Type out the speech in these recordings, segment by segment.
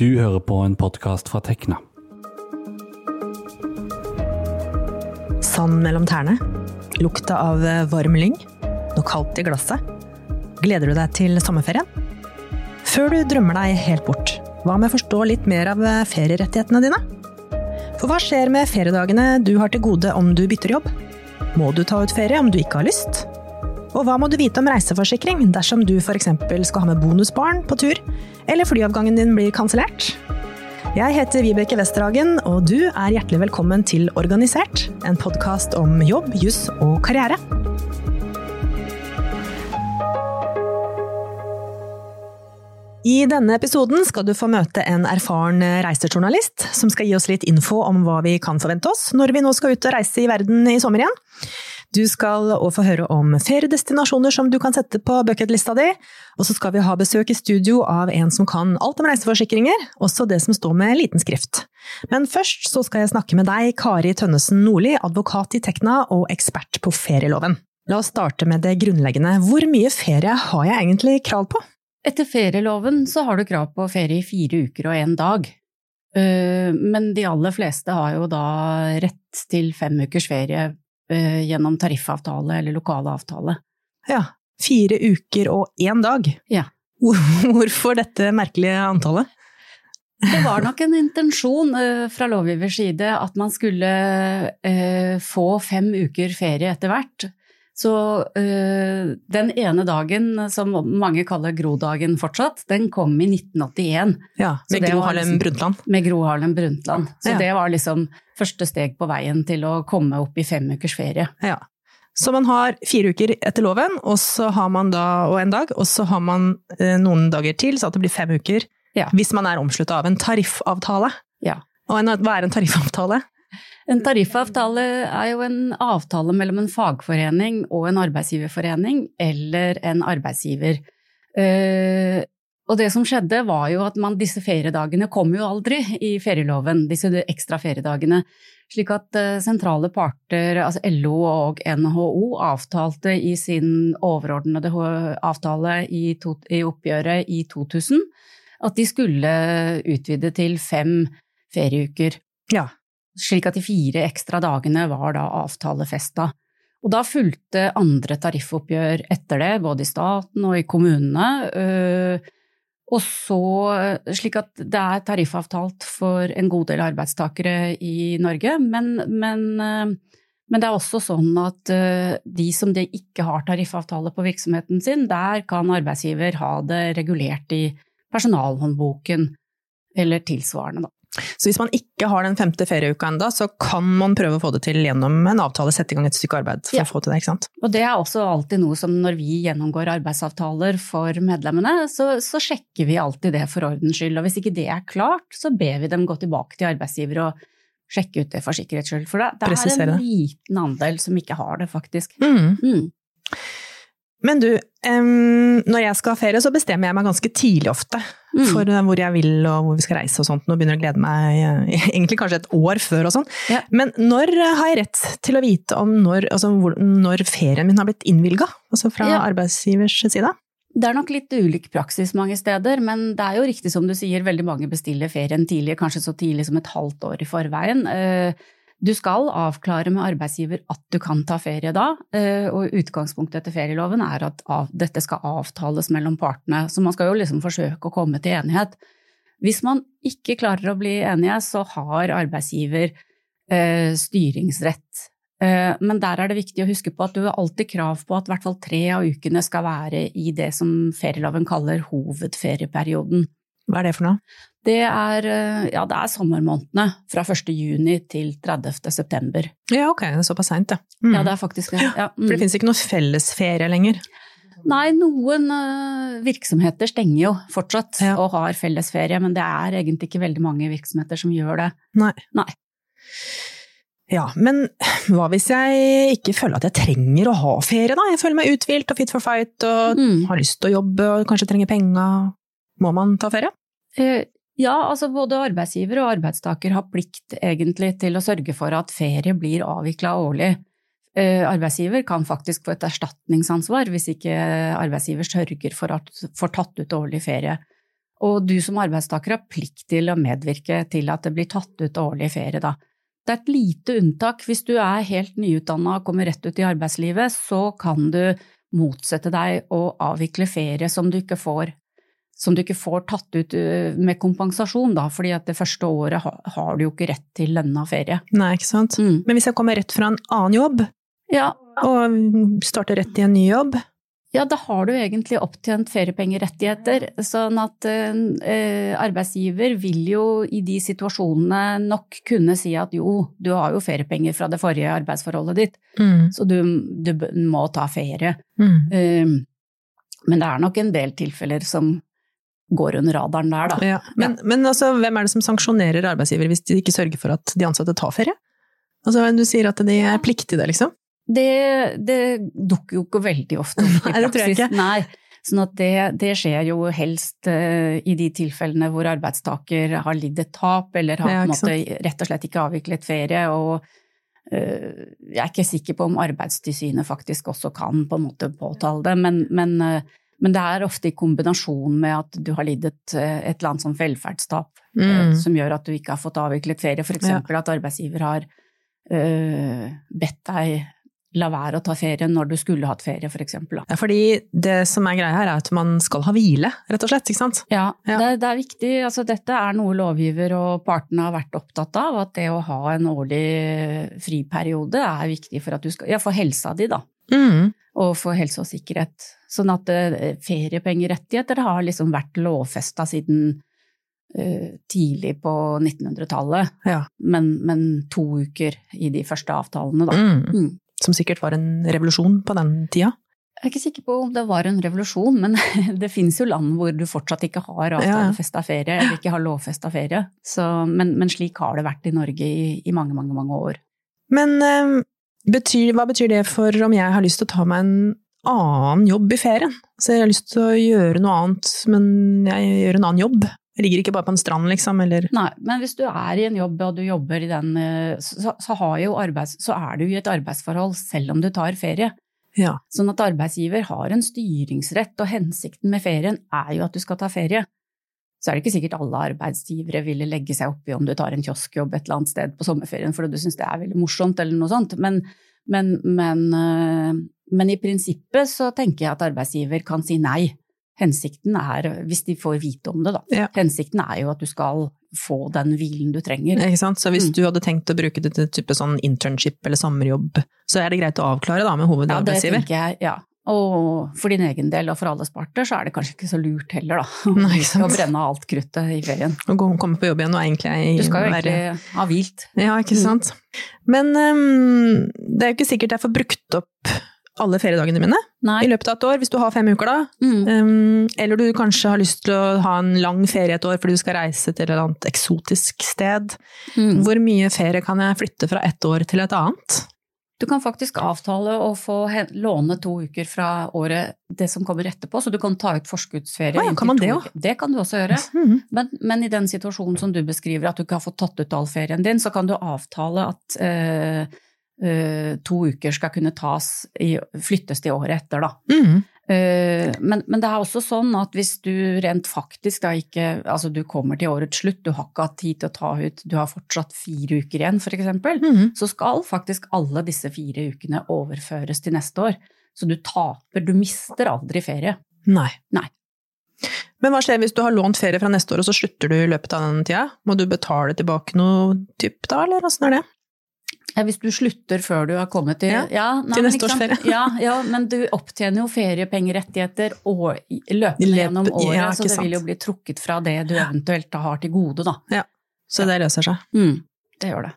Du hører på en podkast fra Tekna. Sand mellom tærne. Lukta av varm lyng. Noe kaldt i glasset. Gleder du deg til sommerferien? Før du drømmer deg helt bort, hva med å forstå litt mer av ferierettighetene dine? For hva skjer med feriedagene du har til gode om du bytter jobb? Må du ta ut ferie om du ikke har lyst? Og hva må du vite om reiseforsikring dersom du f.eks. skal ha med bonusbarn på tur, eller flyavgangen din blir kansellert? Jeg heter Vibeke Westerhagen, og du er hjertelig velkommen til Organisert, en podkast om jobb, juss og karriere. I denne episoden skal du få møte en erfaren reisejournalist som skal gi oss litt info om hva vi kan forvente oss når vi nå skal ut og reise i verden i sommer igjen. Du skal òg få høre om feriedestinasjoner som du kan sette på bucketlista di, og så skal vi ha besøk i studio av en som kan alt om reiseforsikringer, også det som står med liten skrift. Men først så skal jeg snakke med deg, Kari Tønnesen Nordli, advokat i Tekna og ekspert på ferieloven. La oss starte med det grunnleggende. Hvor mye ferie har jeg egentlig krav på? Etter ferieloven så har du krav på ferie i fire uker og én dag. Eh, men de aller fleste har jo da rett til fem ukers ferie gjennom tariffavtale eller lokale avtale. Ja, fire uker og én dag. Ja. Hvorfor dette merkelige antallet? Det var nok en intensjon eh, fra lovgivers side at man skulle få fem uker ferie etter hvert. Så øh, den ene dagen, som mange kaller Grodagen fortsatt, den kom i 1981. Ja, Med Gro Harlem liksom, Brundtland? Med Gro Harlem Brundtland. Så ja. det var liksom første steg på veien til å komme opp i fem ukers ferie. Ja. Så man har fire uker etter loven, og så har man da, og en dag, og så har man eh, noen dager til, så at det blir fem uker. Ja. Hvis man er omslutta av en tariffavtale. Ja. Og en, hva er en tariffavtale? En tariffavtale er jo en avtale mellom en fagforening og en arbeidsgiverforening, eller en arbeidsgiver. Uh, og det som skjedde, var jo at man, disse feriedagene kom jo aldri i ferieloven, disse ekstra feriedagene. Slik at uh, sentrale parter, altså LO og NHO, avtalte i sin overordnede avtale i, to, i oppgjøret i 2000 at de skulle utvide til fem ferieuker. Ja slik at de fire ekstra dagene var da avtalefesta. Og da fulgte andre tariffoppgjør etter det, både i staten og i kommunene. Øh, og så, slik at det er tariffavtalt for en god del arbeidstakere i Norge, men, men, øh, men det er også sånn at de som det ikke har tariffavtale på virksomheten sin, der kan arbeidsgiver ha det regulert i personalhåndboken eller tilsvarende, da. Så hvis man ikke har den femte ferieuka enda, så kan man prøve å få det til gjennom en avtale, sette i gang et stykke arbeid for ja. å få til det, ikke sant. Og det er også alltid noe som når vi gjennomgår arbeidsavtaler for medlemmene, så, så sjekker vi alltid det for ordens skyld. Og hvis ikke det er klart, så ber vi dem gå tilbake til arbeidsgiver og sjekke ut det for sikkerhets skyld. For det, det er en liten andel som ikke har det, faktisk. Mm. Mm. Men du, um, når jeg skal ha ferie, så bestemmer jeg meg ganske tidlig ofte mm. for uh, hvor jeg vil og hvor vi skal reise og sånt. Nå begynner jeg å glede meg uh, egentlig kanskje et år før og sånn. Ja. Men når har jeg rett til å vite om når, altså, hvor, når ferien min har blitt innvilga? Altså fra ja. arbeidsgivers side? Det er nok litt ulik praksis mange steder, men det er jo riktig som du sier, veldig mange bestiller ferien tidlig, kanskje så tidlig som et halvt år i forveien. Uh, du skal avklare med arbeidsgiver at du kan ta ferie da, eh, og utgangspunktet etter ferieloven er at dette skal avtales mellom partene, så man skal jo liksom forsøke å komme til enighet. Hvis man ikke klarer å bli enige, så har arbeidsgiver eh, styringsrett. Eh, men der er det viktig å huske på at du har alltid krav på at i hvert fall tre av ukene skal være i det som ferieloven kaller hovedferieperioden. Hva er det for noe? Det er, eh, ja, det er sommermånedene. Fra 1. juni til 30. september. Ja, ok. Det er såpass seint, ja. Mm. Ja, det er faktisk det. Ja. Mm. For det finnes ikke noe fellesferie lenger? Nei, noen uh, virksomheter stenger jo fortsatt ja. og har fellesferie, men det er egentlig ikke veldig mange virksomheter som gjør det. Nei. Nei. Ja, men hva hvis jeg ikke føler at jeg trenger å ha ferie, da? Jeg føler meg uthvilt og fit for fight og mm. har lyst til å jobbe og kanskje trenger penger. Må man ta ferie? Eh, ja, altså både arbeidsgiver og arbeidstaker har plikt egentlig til å sørge for at ferie blir avvikla årlig. Eh, arbeidsgiver kan faktisk få et erstatningsansvar hvis ikke arbeidsgiver sørger for at får tatt ut årlig ferie. Og du som arbeidstaker har plikt til å medvirke til at det blir tatt ut årlig ferie, da. Det er et lite unntak. Hvis du er helt nyutdanna og kommer rett ut i arbeidslivet, så kan du motsette deg å avvikle ferie som du ikke får, som du ikke får tatt ut uh, med kompensasjon, da, fordi at det første året har, du jo ikke rett til lønna ferie. Nei, ikke sant. Mm. Men hvis jeg kommer rett fra en annen jobb, Ja, og starter rett i en ny jobb, Ja, da har du egentlig opptjent feriepengerettigheter, sånn at eh, arbeidsgiver vil jo i de situasjonene nok kunne si at jo, du har jo feriepenger fra det forrige arbeidsforholdet ditt, mm. så du, du må ta ferie. Mm. Eh, men det er nok en del tilfeller som går under radaren der, da. Ja. Men, men altså, hvem er det som sanksjonerer arbeidsgiver hvis de ikke sørger for at de ansatte tar ferie? Altså, du sier at de er pliktige det, liksom? Det, det dukker jo ikke veldig ofte opp i Nei, det tror jeg praksis. ikke. Nei, sånn at det, det skjer jo helst uh, i de tilfellene hvor arbeidstaker har lidd et tap, eller har Ja, måte rett og slett ikke avviklet ferie. og uh, jeg er ikke sikker på om Arbeidstilsynet faktisk også kan på en måte påtale det, men, men, eh, men det er ofte i kombinasjon med at du har lidd et, et eller annet sånn velferdstap eh, Mm. som gjør at du ikke har fått avviklet ferie. For eksempel at arbeidsgiver har øh, bedt deg la være å ta ferie når du skulle hatt ferie, for eksempel. Ja, fordi det som er greia her, er at man skal ha hvile, rett og slett, ikke sant? Ja, Ja. Det, det er viktig. Altså, dette er noe lovgiver og partene har vært opptatt av, at det å ha en årlig friperiode er viktig for at du skal Ja, for helsa di, da. Mm. Og for helse og sikkerhet. Sånn at eh, feriepengerettigheter har liksom vært lovfesta siden eh, tidlig på 1900-tallet. Ja. Men, men to uker i de første avtalene, da. Mm. Mm. Som sikkert var en revolusjon på den tida. Jeg er ikke sikker på om det var en revolusjon, men det finnes jo land hvor du fortsatt ikke har avtalefesta ferie, eller ikke har lovfesta ferie. Så, men, men slik har det vært i Norge i, i mange, mange, mange år. Men eh, betyr, hva betyr det for om jeg har lyst til å ta meg en annen jobb i ferien? Så jeg har lyst til å gjøre noe annet, men jeg gjør en annen jobb. Jeg ligger ikke bare på en strand, liksom, eller Nei, men hvis du er i en jobb og du jobber i den, eh, så, så, har jo arbeids, så er du i et arbeidsforhold selv om du tar ferie. Ja. Sånn at arbeidsgiver har en styringsrett, og hensikten med ferien er jo at du skal ta ferie. Så er det ikke sikkert alle arbeidsgivere ville legge seg oppi om du tar en kioskjobb et eller annet sted på sommerferien fordi du syns det er veldig morsomt eller noe sånt, men, men, men, øh, men i prinsippet så tenker jeg at arbeidsgiver kan si nei. Hensikten er, hvis de får vite om det, da, Ja. hensikten er jo at du skal få den hvilen du trenger. Ikke sant? Så hvis Mm. du hadde tenkt å bruke det til type sånn internship eller sommerjobb, så er det greit å avklare da med Ja, det tenker jeg, ja. Og for din egen del og for alle sparter, så er det kanskje ikke så lurt heller, da. Nei. Å brenne alt kruttet i ferien. Å gå- komme på jobb igjen og egentlig Du skal jo være egentlig ha hvilt. Ja, ikke Mm. sant. Men um, det er jo ikke sikkert jeg får brukt opp alle feriedagene mine Nei. i løpet av et år, hvis du har fem uker da. Mm. Um, eller du kanskje har lyst til å ha en lang ferie et år fordi du skal reise til et eller annet eksotisk sted. Mm. Hvor mye ferie kan jeg flytte fra ett år til et annet? Du kan faktisk avtale å få låne to uker fra året det som kommer etterpå, så du kan ta ut forskuddsferie. Å ja, kan man det også? Det kan du også gjøre. Mhm. Men, men i den situasjonen som du beskriver, at du ikke har fått tatt ut all ferien din, så kan du avtale at eh, eh, to uker skal kunne tas i, flyttes til året etter, da. Mhm. Eh, Men, men det er også sånn at hvis du rent faktisk da ikke Altså du kommer til årets slutt, du har ikke hatt tid til å ta ut, du har fortsatt fire uker igjen for eksempel, -hmm. så skal faktisk alle disse fire ukene overføres til neste år. Så du taper, du mister aldri ferie. Nei. Nei. Men hva skjer hvis du har lånt ferie fra neste år, og så slutter du i løpet av den tida? Må du betale tilbake noe typ da, eller åssen er det? Ja, hvis du slutter før du har kommet til Ja, nei, til neste års ferie. Ja, ja, men du opptjener jo feriepengerettigheter og løpende Løp- gjennom året, ja, så det det vil jo bli trukket fra det du eventuelt har til gode, da. Så det løser seg. Mm, det gjør det.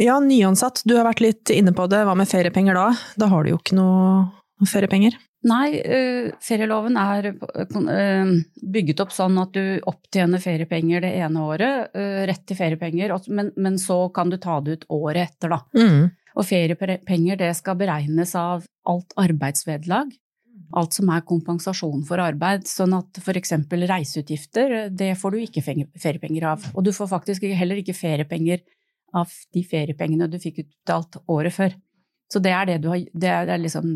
Ja, nyansatt, du har vært litt inne på det. Hva med feriepenger da? Da har du jo ikke noe feriepenger. Nei, øh, ferieloven er øh, bygget opp sånn at du opptjener feriepenger det ene året, rett til feriepenger, men, men så kan du ta det ut året etter, da. Mm. Og feriepenger det skal beregnes av alt arbeidsvederlag, alt som er kompensasjon for arbeid, sånn at for eksempel reiseutgifter, det får du ikke feriepenger av. Og du får faktisk heller ikke feriepenger av de feriepengene du fikk utbetalt året før. Så det er det du har, det er, det er liksom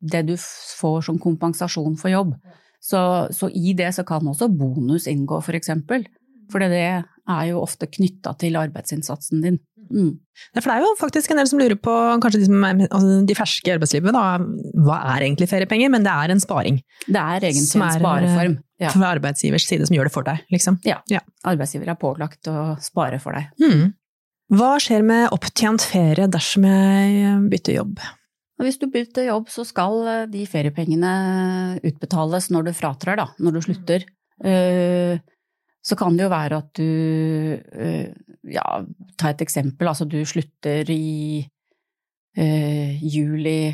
det du får som kompensasjon for jobb. Så, så i det så kan også bonus inngå, for eksempel. For det er jo ofte knytta til arbeidsinnsatsen din. Mm. For det er jo faktisk en del som lurer på, kanskje de, som er, altså de ferske i arbeidslivet, da, hva er egentlig feriepenger? Men det er en sparing. Det er egentlig Som en er, spareform. Ja. Fra arbeidsgivers side som gjør det for deg, liksom. Ja. Ja. Arbeidsgiver er pålagt å spare for deg. Mm. Hva skjer med opptjent ferie dersom jeg bytter jobb? Og hvis du bytter jobb, så skal eh, de feriepengene utbetales når du fratrer, da. Når du slutter. Eh, Så kan det jo være at du eh, Ja, ta et eksempel. Altså du slutter i eh, juli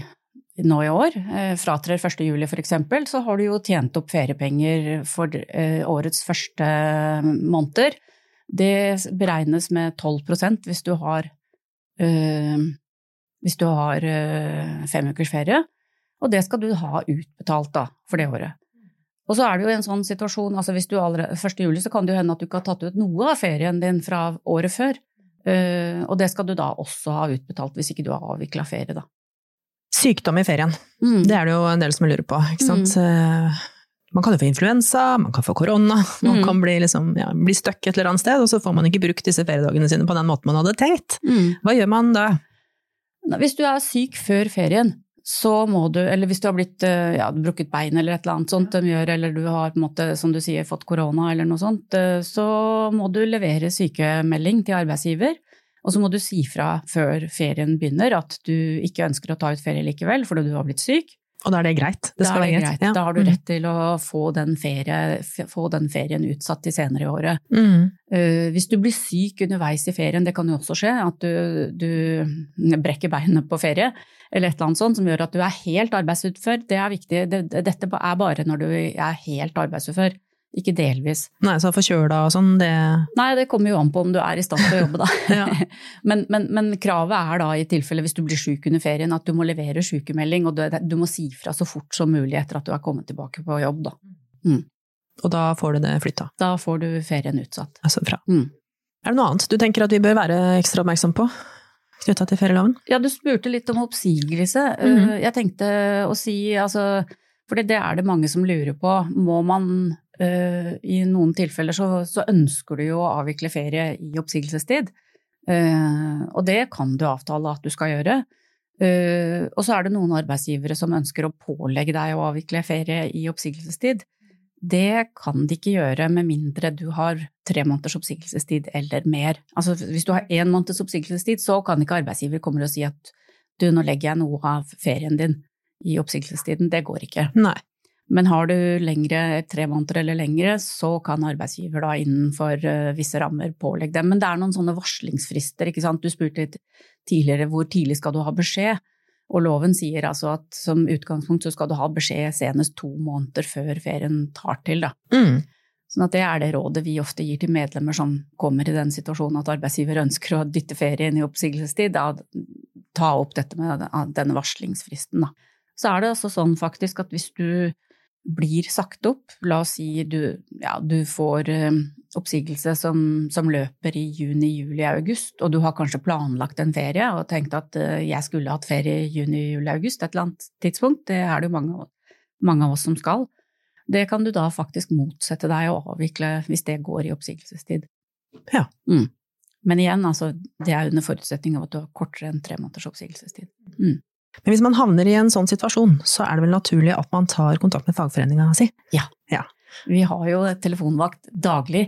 nå i år. Fratrer 1. juli for eksempel, så har du jo tjent opp feriepenger for eh, årets første måneder. Det beregnes med 12% hvis du har hvis du har eh, fem ukers ferie, og det skal du ha utbetalt da, for det året. Og så er det jo en sånn situasjon, altså hvis du allerede 1. juli så kan det jo hende at du ikke har tatt ut noe av ferien din fra året før, Eh, og det skal du da også ha utbetalt hvis ikke du har avvikla ferie, da. Sykdom i ferien. Mm. Det er det jo en del som lurer på, ikke sant. Mm. Man kan jo få influensa, man kan få korona, man Mm. kan bli, liksom, ja, bli stuck et eller annet sted, og så får man ikke brukt disse feriedagene sine på den måten man hadde tenkt. Mm. Hva gjør man da? Hvis du er syk før ferien, så må du, eller hvis du har blitt eh, ja, brukket bein eller et eller annet sånt de gjør, eller du har på en måte, som du sier, fått korona eller noe sånt, eh, så må du levere sykemelding til arbeidsgiver. Og så må du si fra før ferien begynner at du ikke ønsker å ta ut ferie likevel fordi du har blitt syk. Og da er det greit? Det skal være greit. Ja. Da har du Mm. rett til å få den, ferie, få den ferien utsatt til senere i året. Mm. Uh, hvis du blir syk underveis i ferien, det kan jo også skje, at du, du brekker beinet på ferie, eller et eller annet sånt som gjør at du er helt arbeidsutfør, det er viktig. Det, det, dette er bare når du er helt arbeidsufør, ikke delvis. Nei, så forkjøla og sånn, det Nei, det kommer jo an på om du er i stand til å jobbe, da. Ja. men, men, men kravet er da i tilfelle hvis du blir syk under ferien, at du må levere sykemelding, og du, du må si fra så fort som mulig etter at du er kommet tilbake på jobb, da. Og da får du det flytta. Da får du ferien utsatt. Altså fra. Mm. Er det noe annet du tenker at vi bør være ekstra oppmerksom på knytta til ferieloven? Ja, du spurte litt om oppsigelse. Mm -hmm. Jeg tenkte å si, altså, for det er det mange som lurer på. Må man I noen tilfeller så, så ønsker du jo å avvikle ferie i oppsigelsestid. Eh, og det kan du avtale at du skal gjøre. Eh, og så er det noen arbeidsgivere som ønsker å pålegge deg å avvikle ferie i oppsigelsestid. Det kan de ikke gjøre med mindre du har tre måneders oppsigelsestid eller mer. Altså hvis du har én måneds oppsigelsestid, så kan ikke arbeidsgiver komme og si at du, nå legger jeg noe av ferien din i oppsigelsestiden. Det går ikke. Nei. Men har du lengre, tre måneder eller lengre, så kan arbeidsgiver da innenfor eh, visse rammer pålegge dem. Men det er noen sånne varslingsfrister, ikke sant. Du spurte litt tidligere hvor tidlig skal du ha beskjed. Og loven sier altså at som utgangspunkt så skal du ha beskjed senest to måneder før ferien tar til, da. Mm. Sånn at det er det rådet vi ofte gir til medlemmer som kommer i den situasjonen at arbeidsgiver ønsker å dytte ferie inn i oppsigelsestid, da ta opp dette med denne varslingsfristen, da. Så er det altså sånn faktisk at hvis du blir sagt opp, la oss si du, ja, du får eh, oppsigelse som, som løper i juni, juli, august, og du har kanskje planlagt en ferie og tenkt at eh, jeg skulle hatt ferie i juni, juli, august et eller annet tidspunkt, det er det jo mange, mange av oss som skal. Det kan du da faktisk motsette deg å avvikle hvis det går i oppsigelsestid. Ja. Mm. Men igjen, altså, det er under forutsetning av at du har kortere enn tre måneders oppsigelsestid. Men hvis man havner i en sånn situasjon, så er det vel naturlig at man tar kontakt med fagforeninga si? Ja. Vi har jo telefonvakt daglig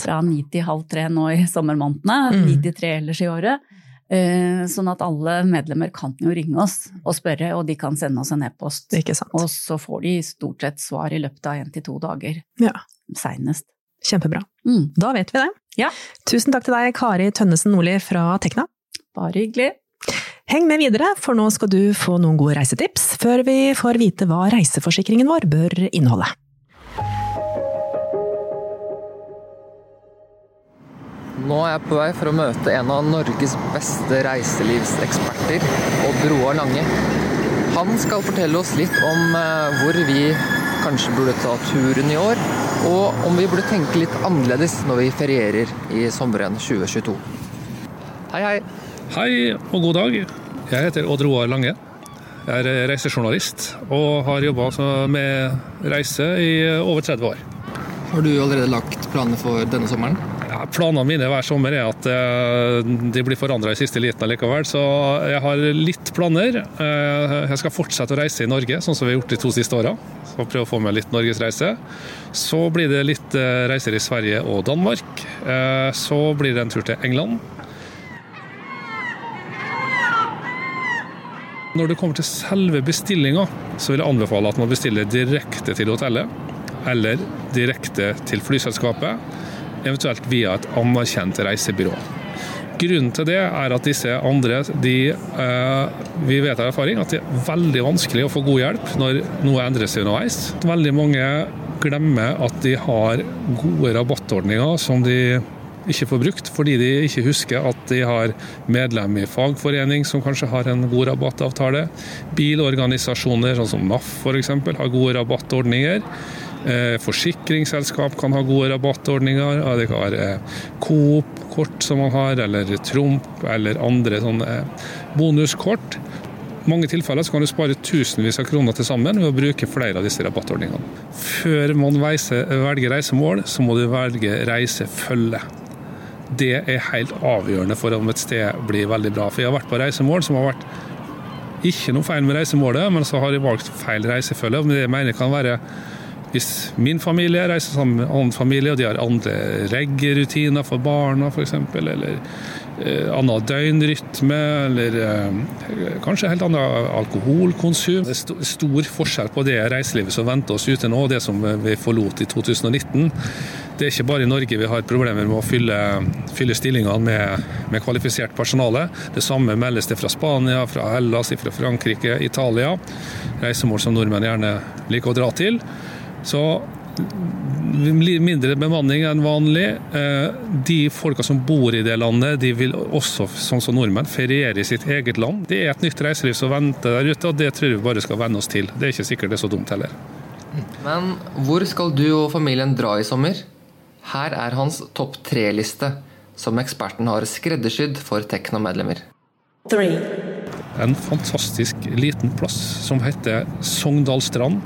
fra ni til halv tre nå i sommermånedene, Mm. til tre ellers i året. Eh, Sånn at alle medlemmer kan jo ringe oss og spørre, og de kan sende oss en e-post. Ikke sant. Og så får de stort sett svar i løpet av én til to dager, Ja, seinest. kjempebra. Mm. Da vet vi det. Ja. Tusen takk til deg, Kari Tønnesen Nordli fra Tekna. Bare hyggelig. Heng med videre, for nå skal du få noen gode reisetips, før vi får vite hva reiseforsikringen vår bør inneholde. Nå er jeg på vei for å møte en av Norges beste reiselivseksperter, Odd Roar Lange. Han skal fortelle oss litt om eh, hvor vi kanskje burde ta turen i år, og om vi burde tenke litt annerledes når vi ferierer i sommeren 2022. Hei, hei. Hei og god dag. Jeg heter Odd Roar Lange. Jeg er reisejournalist og har jobba med reise i over 30 år. Har du allerede lagt planer for denne sommeren? Ja, planene mine hver sommer er at eh, de blir forandra i siste liten likevel, så jeg har litt planer. Eh, jeg skal fortsette å reise i Norge, sånn som vi har gjort de to siste åra. Prøve å få med litt norgesreise. Så blir det litt eh, reiser i Sverige og Danmark. Så blir det en tur til England. Når det kommer til selve bestillinga, så vil jeg anbefale at man bestiller direkte til hotellet. Eller direkte til flyselskapet, eventuelt via et anerkjent reisebyrå. Grunnen til det er at disse andre de, eh, Vi vet av erfaring at det er veldig vanskelig å få god hjelp når noe endrer seg underveis. Veldig mange glemmer at de har gode rabattordninger som de ikke får brukt, fordi de ikke husker at de har medlem i fagforening som kanskje har en god rabattavtale. Bilorganisasjoner sånn som NAF f.eks. har gode rabattordninger. Eh, forsikringsselskap kan ha gode rabattordninger. Kan være Coop-kort som man har, eller Trump eller andre sånne bonuskort. I mange tilfeller kan du spare tusenvis av kroner til sammen ved å bruke flere av disse rabattordningene. Før man velger reisemål, så må du velge reisefølge det er helt avgjørende for om et sted blir veldig bra. For jeg har vært på reisemål som har vært ikke noe feil med reisemålet, men så har jeg valgt feil reisefølge. Men det jeg mener kan være hvis min familie reiser sammen med en annen familie, og de har andre reggerutiner for barna f.eks., eller annen døgnrytme, eller eh, kanskje helt annet alkoholkonsum. Det er stor forskjell på det reiselivet som venter oss ute nå, og det som vi forlot i 2019. Det er ikke bare i Norge vi har problemer med å fylle, fylle stillingene med, med, kvalifisert personale. Det samme meldes det fra Spania, fra Hellas, fra Frankrike, Italia. Reisemål som nordmenn gjerne liker å dra til. Så mindre bemanning enn vanlig. Eh, de folka som bor i det landet, de vil også, sånn som nordmenn, feriere i sitt eget land. Det er et nytt reiseliv som venter der ute, og det tror vi bare skal venne oss til. Det er ikke sikkert det er så dumt heller. Men hvor skal du og familien dra i sommer? Her er hans topp tre-liste, som eksperten har skreddersydd for Tekna-medlemmer. En fantastisk liten plass som heter Sogndalstrand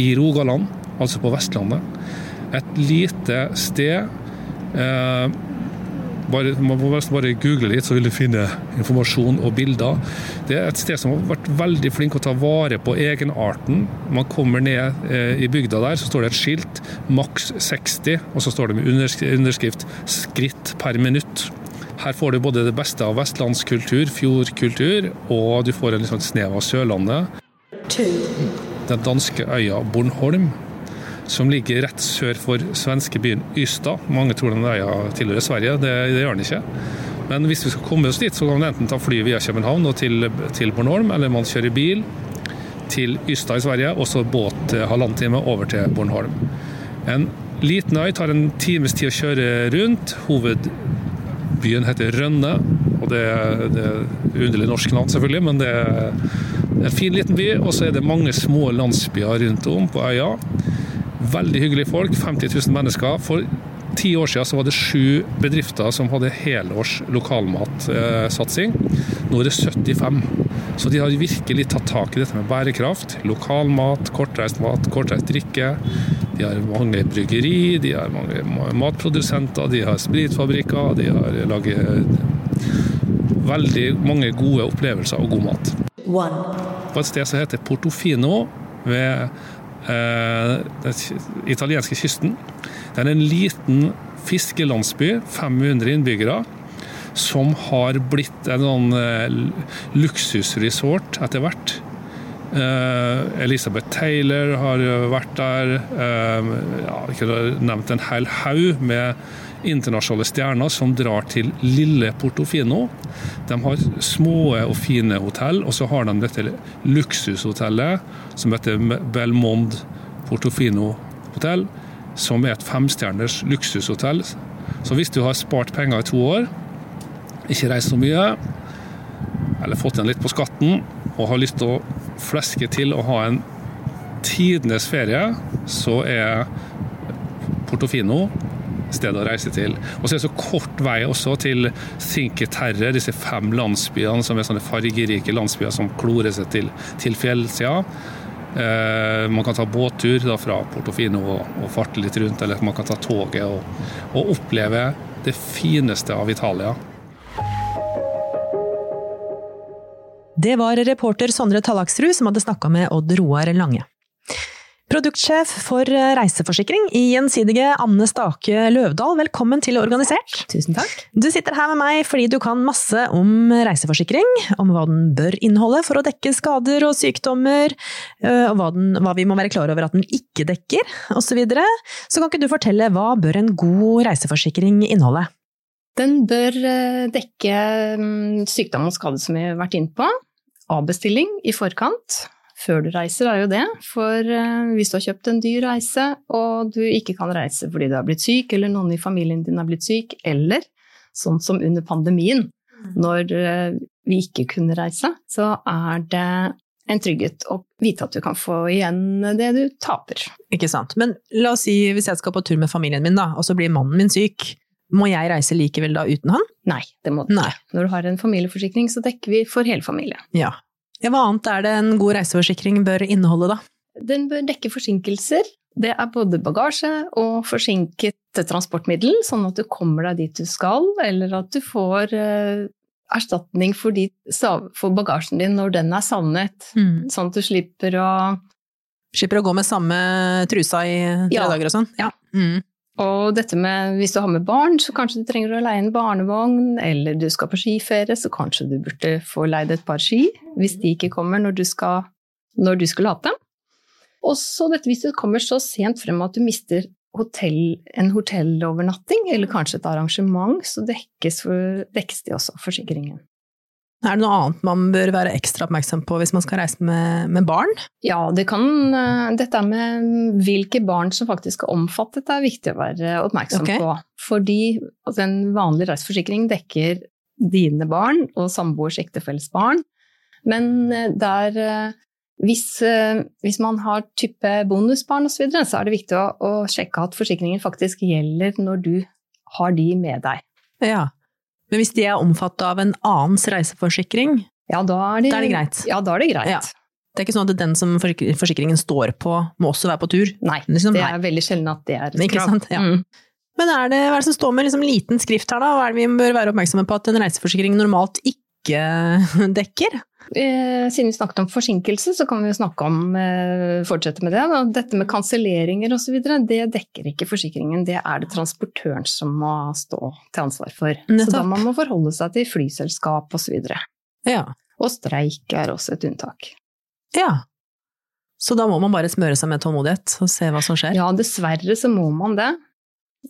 i Rogaland, altså på Vestlandet. Et lite sted eh, bare, man må bare google litt, så vil du finne informasjon og bilder. Det er et sted som har vært veldig flink å ta vare på egenarten. Man kommer ned eh, i bygda der, så står det et skilt, maks 60, og så står det med underskrift 'skritt per minutt'. Her får du både det beste av vestlandskultur, fjordkultur, og du får en litt sånn snev av Sørlandet. Den danske øya Bornholm som ligger rett sør for svenskebyen Ystad. Mange tror den øya tilhører Sverige, det, det, gjør den ikke. Men hvis vi skal komme oss dit, så kan man enten ta fly via København og til, til Bornholm, eller man kjører bil til Ystad i Sverige, og så båt halvannen time over til Bornholm. En liten øy tar en times tid å kjøre rundt. Hovedbyen heter Rønne, og det, det er underlig norsk navn selvfølgelig, men det er en fin liten by. Og så er det mange små landsbyer rundt om på øya. Veldig hyggelige folk. 50 000 mennesker. For ti år siden så var det sju bedrifter som hadde helårs lokalmatsatsing. Nå er det 75. Så de har virkelig tatt tak i dette med bærekraft. Lokalmat, kortreist mat, kortreist drikke. De har mange bryggeri, de har mange matprodusenter, de har spritfabrikker. De har laget veldig mange gode opplevelser og god mat. På et sted som heter Portofino ved Eh, den italienske kysten. Det er en liten fiskelandsby, 500 innbyggere, som har blitt en sånn eh, luksusresort etter hvert. Eh, Elisabeth Taylor har vært der. Ja, jeg kunne nevnt en hel haug med internasjonale stjerner som drar til lille Portofino. De har små og fine hotell, og så har de dette luksushotellet som heter Belmond Portofino hotell, som er et femstjerners luksushotell. Så hvis du har spart penger i to år, ikke reist så mye, eller fått igjen litt på skatten, og har lyst til å fleske til å ha en tidenes ferie, så er Portofino sted å reise til. Og så er det så kort vei også til Cinque Terre, disse fem landsbyene som er sånne fargerike landsbyer som klorer seg til, til fjellsida. Eh, man kan ta båttur da, fra Portofino og, og farte litt rundt, eller man kan ta toget og, og oppleve det fineste av Italia. Det var reporter Sondre Tallaksrud som hadde snakka med Odd Roar Lange. Produktsjef for reiseforsikring i Gjensidige, Anne Stake Løvdahl, velkommen til Organisert. Tusen takk. Du sitter her med meg fordi du kan masse om reiseforsikring, om hva den bør inneholde for å dekke skader og sykdommer, øh, og hva, den, hva vi må være klar over at den ikke dekker, osv. Så, videre. så kan ikke du fortelle hva bør en god reiseforsikring inneholde? Den bør øh, dekke mm, sykdom og skade som vi har vært inne på. Avbestilling i forkant før du reiser, er jo det. For uh, hvis du har kjøpt en dyr reise, og du ikke kan reise fordi du har blitt syk, eller noen i familien din har blitt syk, eller sånn som under pandemien, mm. når uh, vi ikke kunne reise, så er det en trygghet å vite at du kan få igjen det du taper. Ikke sant. Men la oss si hvis jeg skal på tur med familien min, da, og så blir mannen min syk. Må jeg reise likevel da uten han? Nei, det må du ikke. Når du har en familieforsikring, så dekker vi for hele familien. Ja, ja, hva annet er det en god reiseforsikring bør inneholde, da? Den bør dekke forsinkelser. Det er både bagasje og forsinket transportmiddel, sånn at du kommer deg dit du skal, eller at du får uh, erstatning for, de, for, bagasjen din når den er savnet. Mm. Sånn at du slipper å Slipper å gå med samme trusa i tre ja. dager og sånn? Ja. Mm. Og dette med hvis du har med barn, så kanskje du trenger å leie en barnevogn, eller du skal på skiferie, så kanskje du burde få leid et par ski hvis de ikke kommer når du skal, når du skal late. Og så dette hvis du kommer så sent frem at du mister hotell, en hotellovernatting, eller kanskje et arrangement, så dekkes, for, dekkes de også forsikringen. Er det noe annet man bør være ekstra oppmerksom på hvis man skal reise med, med barn? Ja, det kan, eh, dette med hvilke barn som faktisk er omfattet, er viktig å være oppmerksom okay. på. Fordi altså, en vanlig reiseforsikring dekker dine barn og samboers ektefelles barn. Men eh, der eh, hvis, hvis, man har type bonusbarn osv., så, videre, så er det viktig å, å sjekke at forsikringen faktisk gjelder når du har de med deg. Ja. Men hvis de er omfattet av en annens reiseforsikring, ja, da er, de, da er det greit? Ja, da er det greit. Ja. Det er ikke sånn at den som forsikringen står på, må også være på tur? Nei, liksom, det er veldig sjelden at det er et krav. Ja. Mm. Men er det, hva er det som står med liksom liten skrift her, da? Hva er det vi bør være oppmerksomme på at en reiseforsikring normalt ikke dekker? Eh, siden vi snakket om forsinkelse, så kan vi snakke om, eh, fortsette med det. Dette med kanselleringer osv., det dekker ikke forsikringen. Det er det transportøren som må stå til ansvar for. Nettopp. Så da må man forholde seg til flyselskap osv. Ja. Og streik er også et unntak. Ja. Så da må man bare smøre seg med tålmodighet og se hva som skjer? Ja, dessverre så må man det.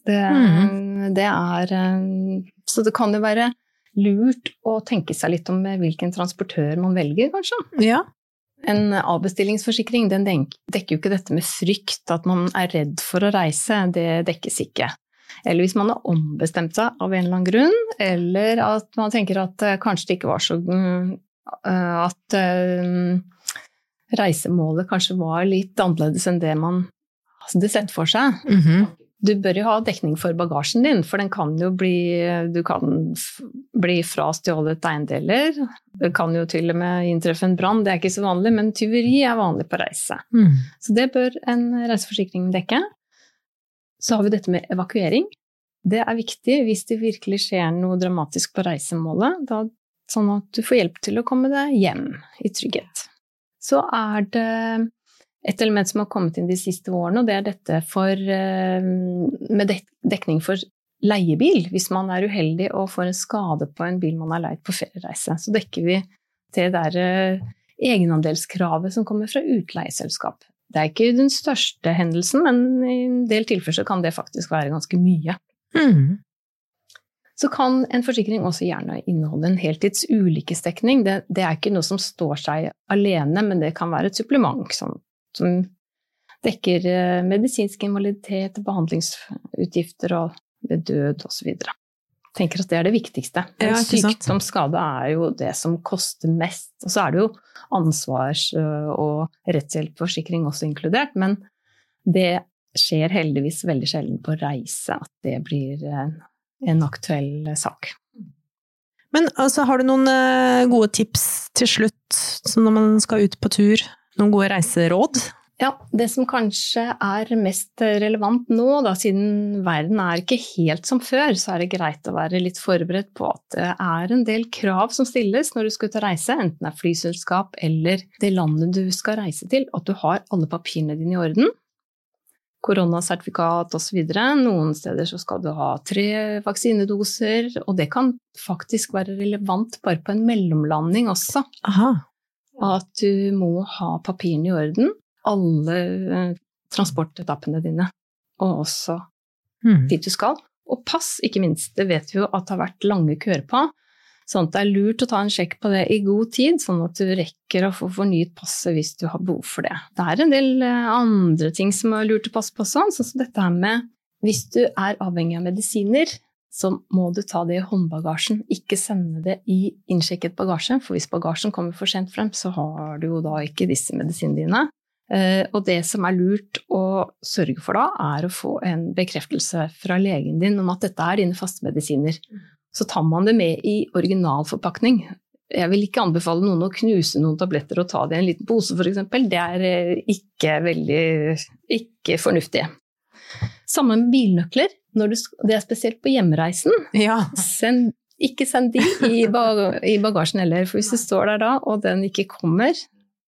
Det, mm. det er eh, Så det kan jo være lurt å tenke seg litt om hvilken transportør man velger, kanskje. Ja. En avbestillingsforsikring den dekker jo ikke dette med frykt, at man er redd for å reise. Det dekkes ikke. Eller hvis man har ombestemt seg av en eller annen grunn, eller at man tenker at uh, kanskje det ikke var så uh, At uh, reisemålet kanskje var litt annerledes enn det man hadde sett for seg. Mm -hmm. Du bør jo ha dekning for bagasjen din, for den kan jo bli Du kan bli frastjålet eiendeler. Det kan jo til og med inntreffe en brann, det er ikke så vanlig, men tyveri er vanlig på reise. Mm. Så det bør en reiseforsikring dekke. Så har vi dette med evakuering. Det er viktig hvis det virkelig skjer noe dramatisk på reisemålet, da, sånn at du får hjelp til å komme deg hjem i trygghet. Så er det et element som har kommet inn de siste årene, og det er dette for, eh, med dekning for leiebil. Hvis man er uheldig og får en skade på en bil man har leid på feriereise, så dekker vi det der eh, egenandelskravet som kommer fra utleieselskap. Det er ikke den største hendelsen, men i en del tilfeller kan det faktisk være ganske mye. Mm. Så kan en forsikring også gjerne inneholde en heltids ulykkesdekning. Det, det, er ikke noe som står seg alene, men det kan være et supplement. Sånn som dekker eh, medisinsk invaliditet, behandlingsutgifter og ved død osv. tenker at det er det viktigste. Ja, Sykdomsskade er jo det som koster mest. Og så er det jo ansvars- og rettshjelpforsikring også inkludert, men det skjer heldigvis veldig sjelden på reise at det blir en, aktuell sak. Men altså, har du noen eh, gode tips til slutt, som når man skal ut på tur? Noen gode reiseråd? Ja, det som kanskje er mest relevant nå, da, siden verden er ikke helt som før, så er det greit å være litt forberedt på at det er en del krav som stilles når du skal ut og reise, enten det er flyselskap eller det landet du skal reise til, at du har alle papirene dine i orden. Koronasertifikat osv. Noen steder så skal du ha tre vaksinedoser, og det kan faktisk være relevant bare på en mellomlanding også. Aha. At du må ha papirene i orden alle eh, transportetappene dine, og også mm. dit du skal. Og pass, ikke minst. Det vet vi jo at det har vært lange køer på. Sånn at det er lurt å ta en sjekk på det i god tid, sånn at du rekker å få fornyet passet hvis du har behov for det. Det er en del eh, andre ting som er lurt å passe på også, sånn som dette her med hvis du er avhengig av medisiner, så må du ta det i håndbagasjen, ikke sende det i innsjekket bagasje, for hvis bagasjen kommer for sent frem, så har du jo da ikke disse medisinene dine. Eh, Og det som er lurt å sørge for da, er å få en bekreftelse fra legen din om at dette er dine faste medisiner. Så tar man det med i originalforpakning. Jeg vil ikke anbefale noen å knuse noen tabletter og ta det i en liten pose, f.eks. Det er eh, ikke veldig ikke fornuftig. Samme med bilnøkler. Når du, det er spesielt på hjemreisen. Ja. Send, ikke send de i, ba- i bagasjen heller, for hvis du står der da, og den ikke kommer,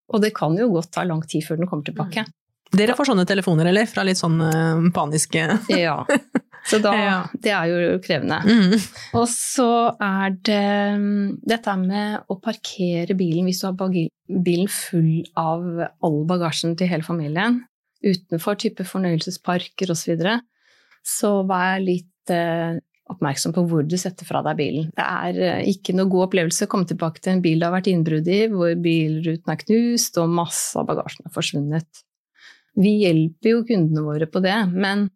og det kan jo godt ta lang tid før den kommer tilbake. Dere får sånne telefoner, eller? Fra litt sånn eh, paniske Ja. Så da, det er jo krevende. mm. Og så er det mm, dette med å parkere bilen hvis du har bilen full av all bagasjen til hele familien, utenfor type fornøyelsesparker osv. Så, videre, så vær litt eh, oppmerksom på hvor du setter fra deg bilen. Det er eh, ikke noe god opplevelse å komme tilbake til en bil det har vært innbrudd i, hvor bilruten er knust og masse av bagasjen er forsvunnet. Vi hjelper jo kundene våre på det, men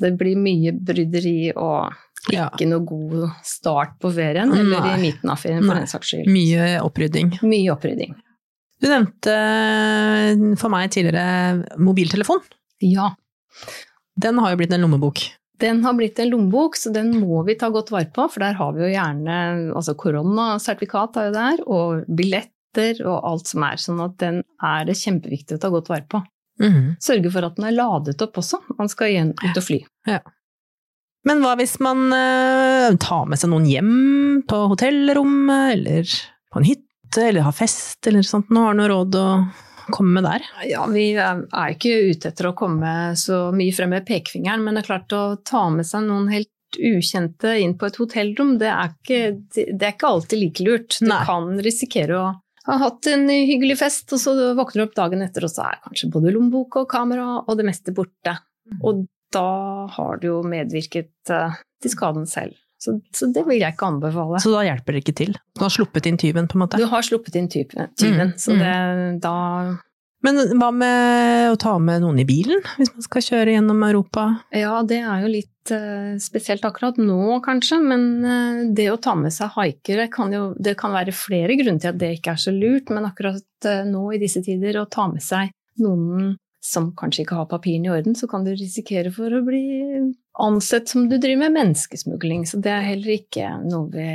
det blir mye bryderi og Ja. ikke noe god start på ferien, eller Nei. i midten av ferien for Nei. den saks skyld. Mye opprydding. Mye opprydding. Du nevnte eh, for meg tidligere mobiltelefon. Ja. Den har jo blitt en lommebok. Den har blitt en lommebok, så den må vi ta godt vare på, for der har vi jo gjerne altså koronasertifikat har jo der, og billetter og alt som er. Sånn at den er det kjempeviktig å ta godt vare på. Mm. Sørge for at den er ladet opp også. Man skal igjen ut og fly. Men hva hvis man eh, tar med seg noen hjem på hotellrommet, eller på en hytte, eller har fest, eller sånt? Nå har du noe råd å komme med der? Ja, vi er er ikke ute etter å komme så mye frem med pekefingeren, men det er klart å ta med seg noen helt ukjente inn på et hotellrom, det er ikke, det er ikke alltid like lurt. Du Nei. kan risikere å ha hatt en hyggelig fest, og så våkner du opp dagen etter, og så er kanskje både lommebok og kamera og det meste borte. Og da har du jo medvirket eh, til skaden selv. Så, så det vil jeg ikke anbefale. Så da hjelper det ikke til? Du har sluppet inn tyven, på en måte? Du har sluppet inn tyven, tyven, Mm, så det, da Men hva med å ta med noen i bilen, hvis man skal kjøre gjennom Europa? Ja, det er jo litt eh, spesielt akkurat nå, kanskje, men eh, det å ta med seg haikere kan jo Det kan være flere grunner til at det ikke er så lurt, men akkurat eh, nå i disse tider å ta med seg noen som kanskje ikke har papirene i orden, så kan du risikere for å bli ansett som du driver med menneskesmugling. Så det er heller ikke noe vi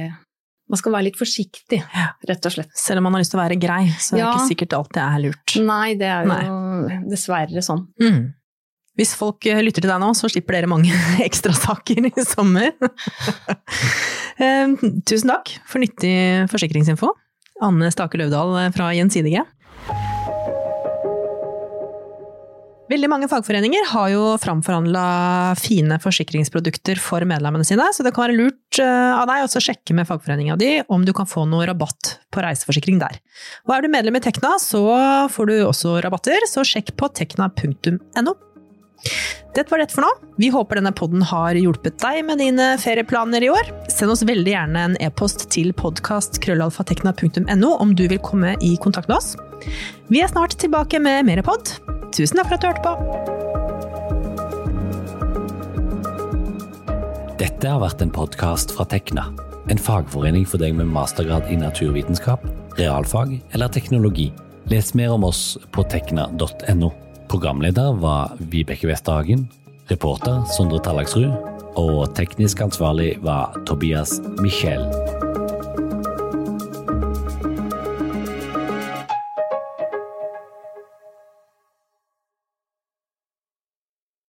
Man skal være litt forsiktig, rett og slett. Selv om man har lyst til å være grei, så er det ikke sikkert alt det er lurt. Nei, det er jo dessverre sånn. Mm. Hvis folk eh, lytter til deg nå, så slipper dere mange ekstrasaker i sommer. Eh, Tusen takk for nyttig forsikringsinfo. Anne Stake Løvdahl eh, fra Gjensidige. Veldig mange fagforeninger har jo framforhandla fine forsikringsprodukter for medlemmene sine, så det kan være lurt eh, av deg å sjekke med fagforeninga di om du kan få noe rabatt på reiseforsikring der. Og er du medlem i Tekna, så får du også rabatter, så sjekk på tekna.no. Dette var det for nå. Vi håper denne podden har hjulpet deg med dine ferieplaner i år. Send oss veldig gjerne en e-post til podkastkrøllalfatekna.no om du vil komme i kontakt med oss. Vi er snart tilbake med mer pod. Tusen takk for at du hørte på. Dette har vært en podkast fra Tekna, en fagforening for deg med mastergrad i naturvitenskap, realfag eller teknologi. Les mer om oss på tekna.no. Programleder var Vibeke Westhagen. Reporter Sondre Tallagsrud, og teknisk ansvarlig var Tobias Michel.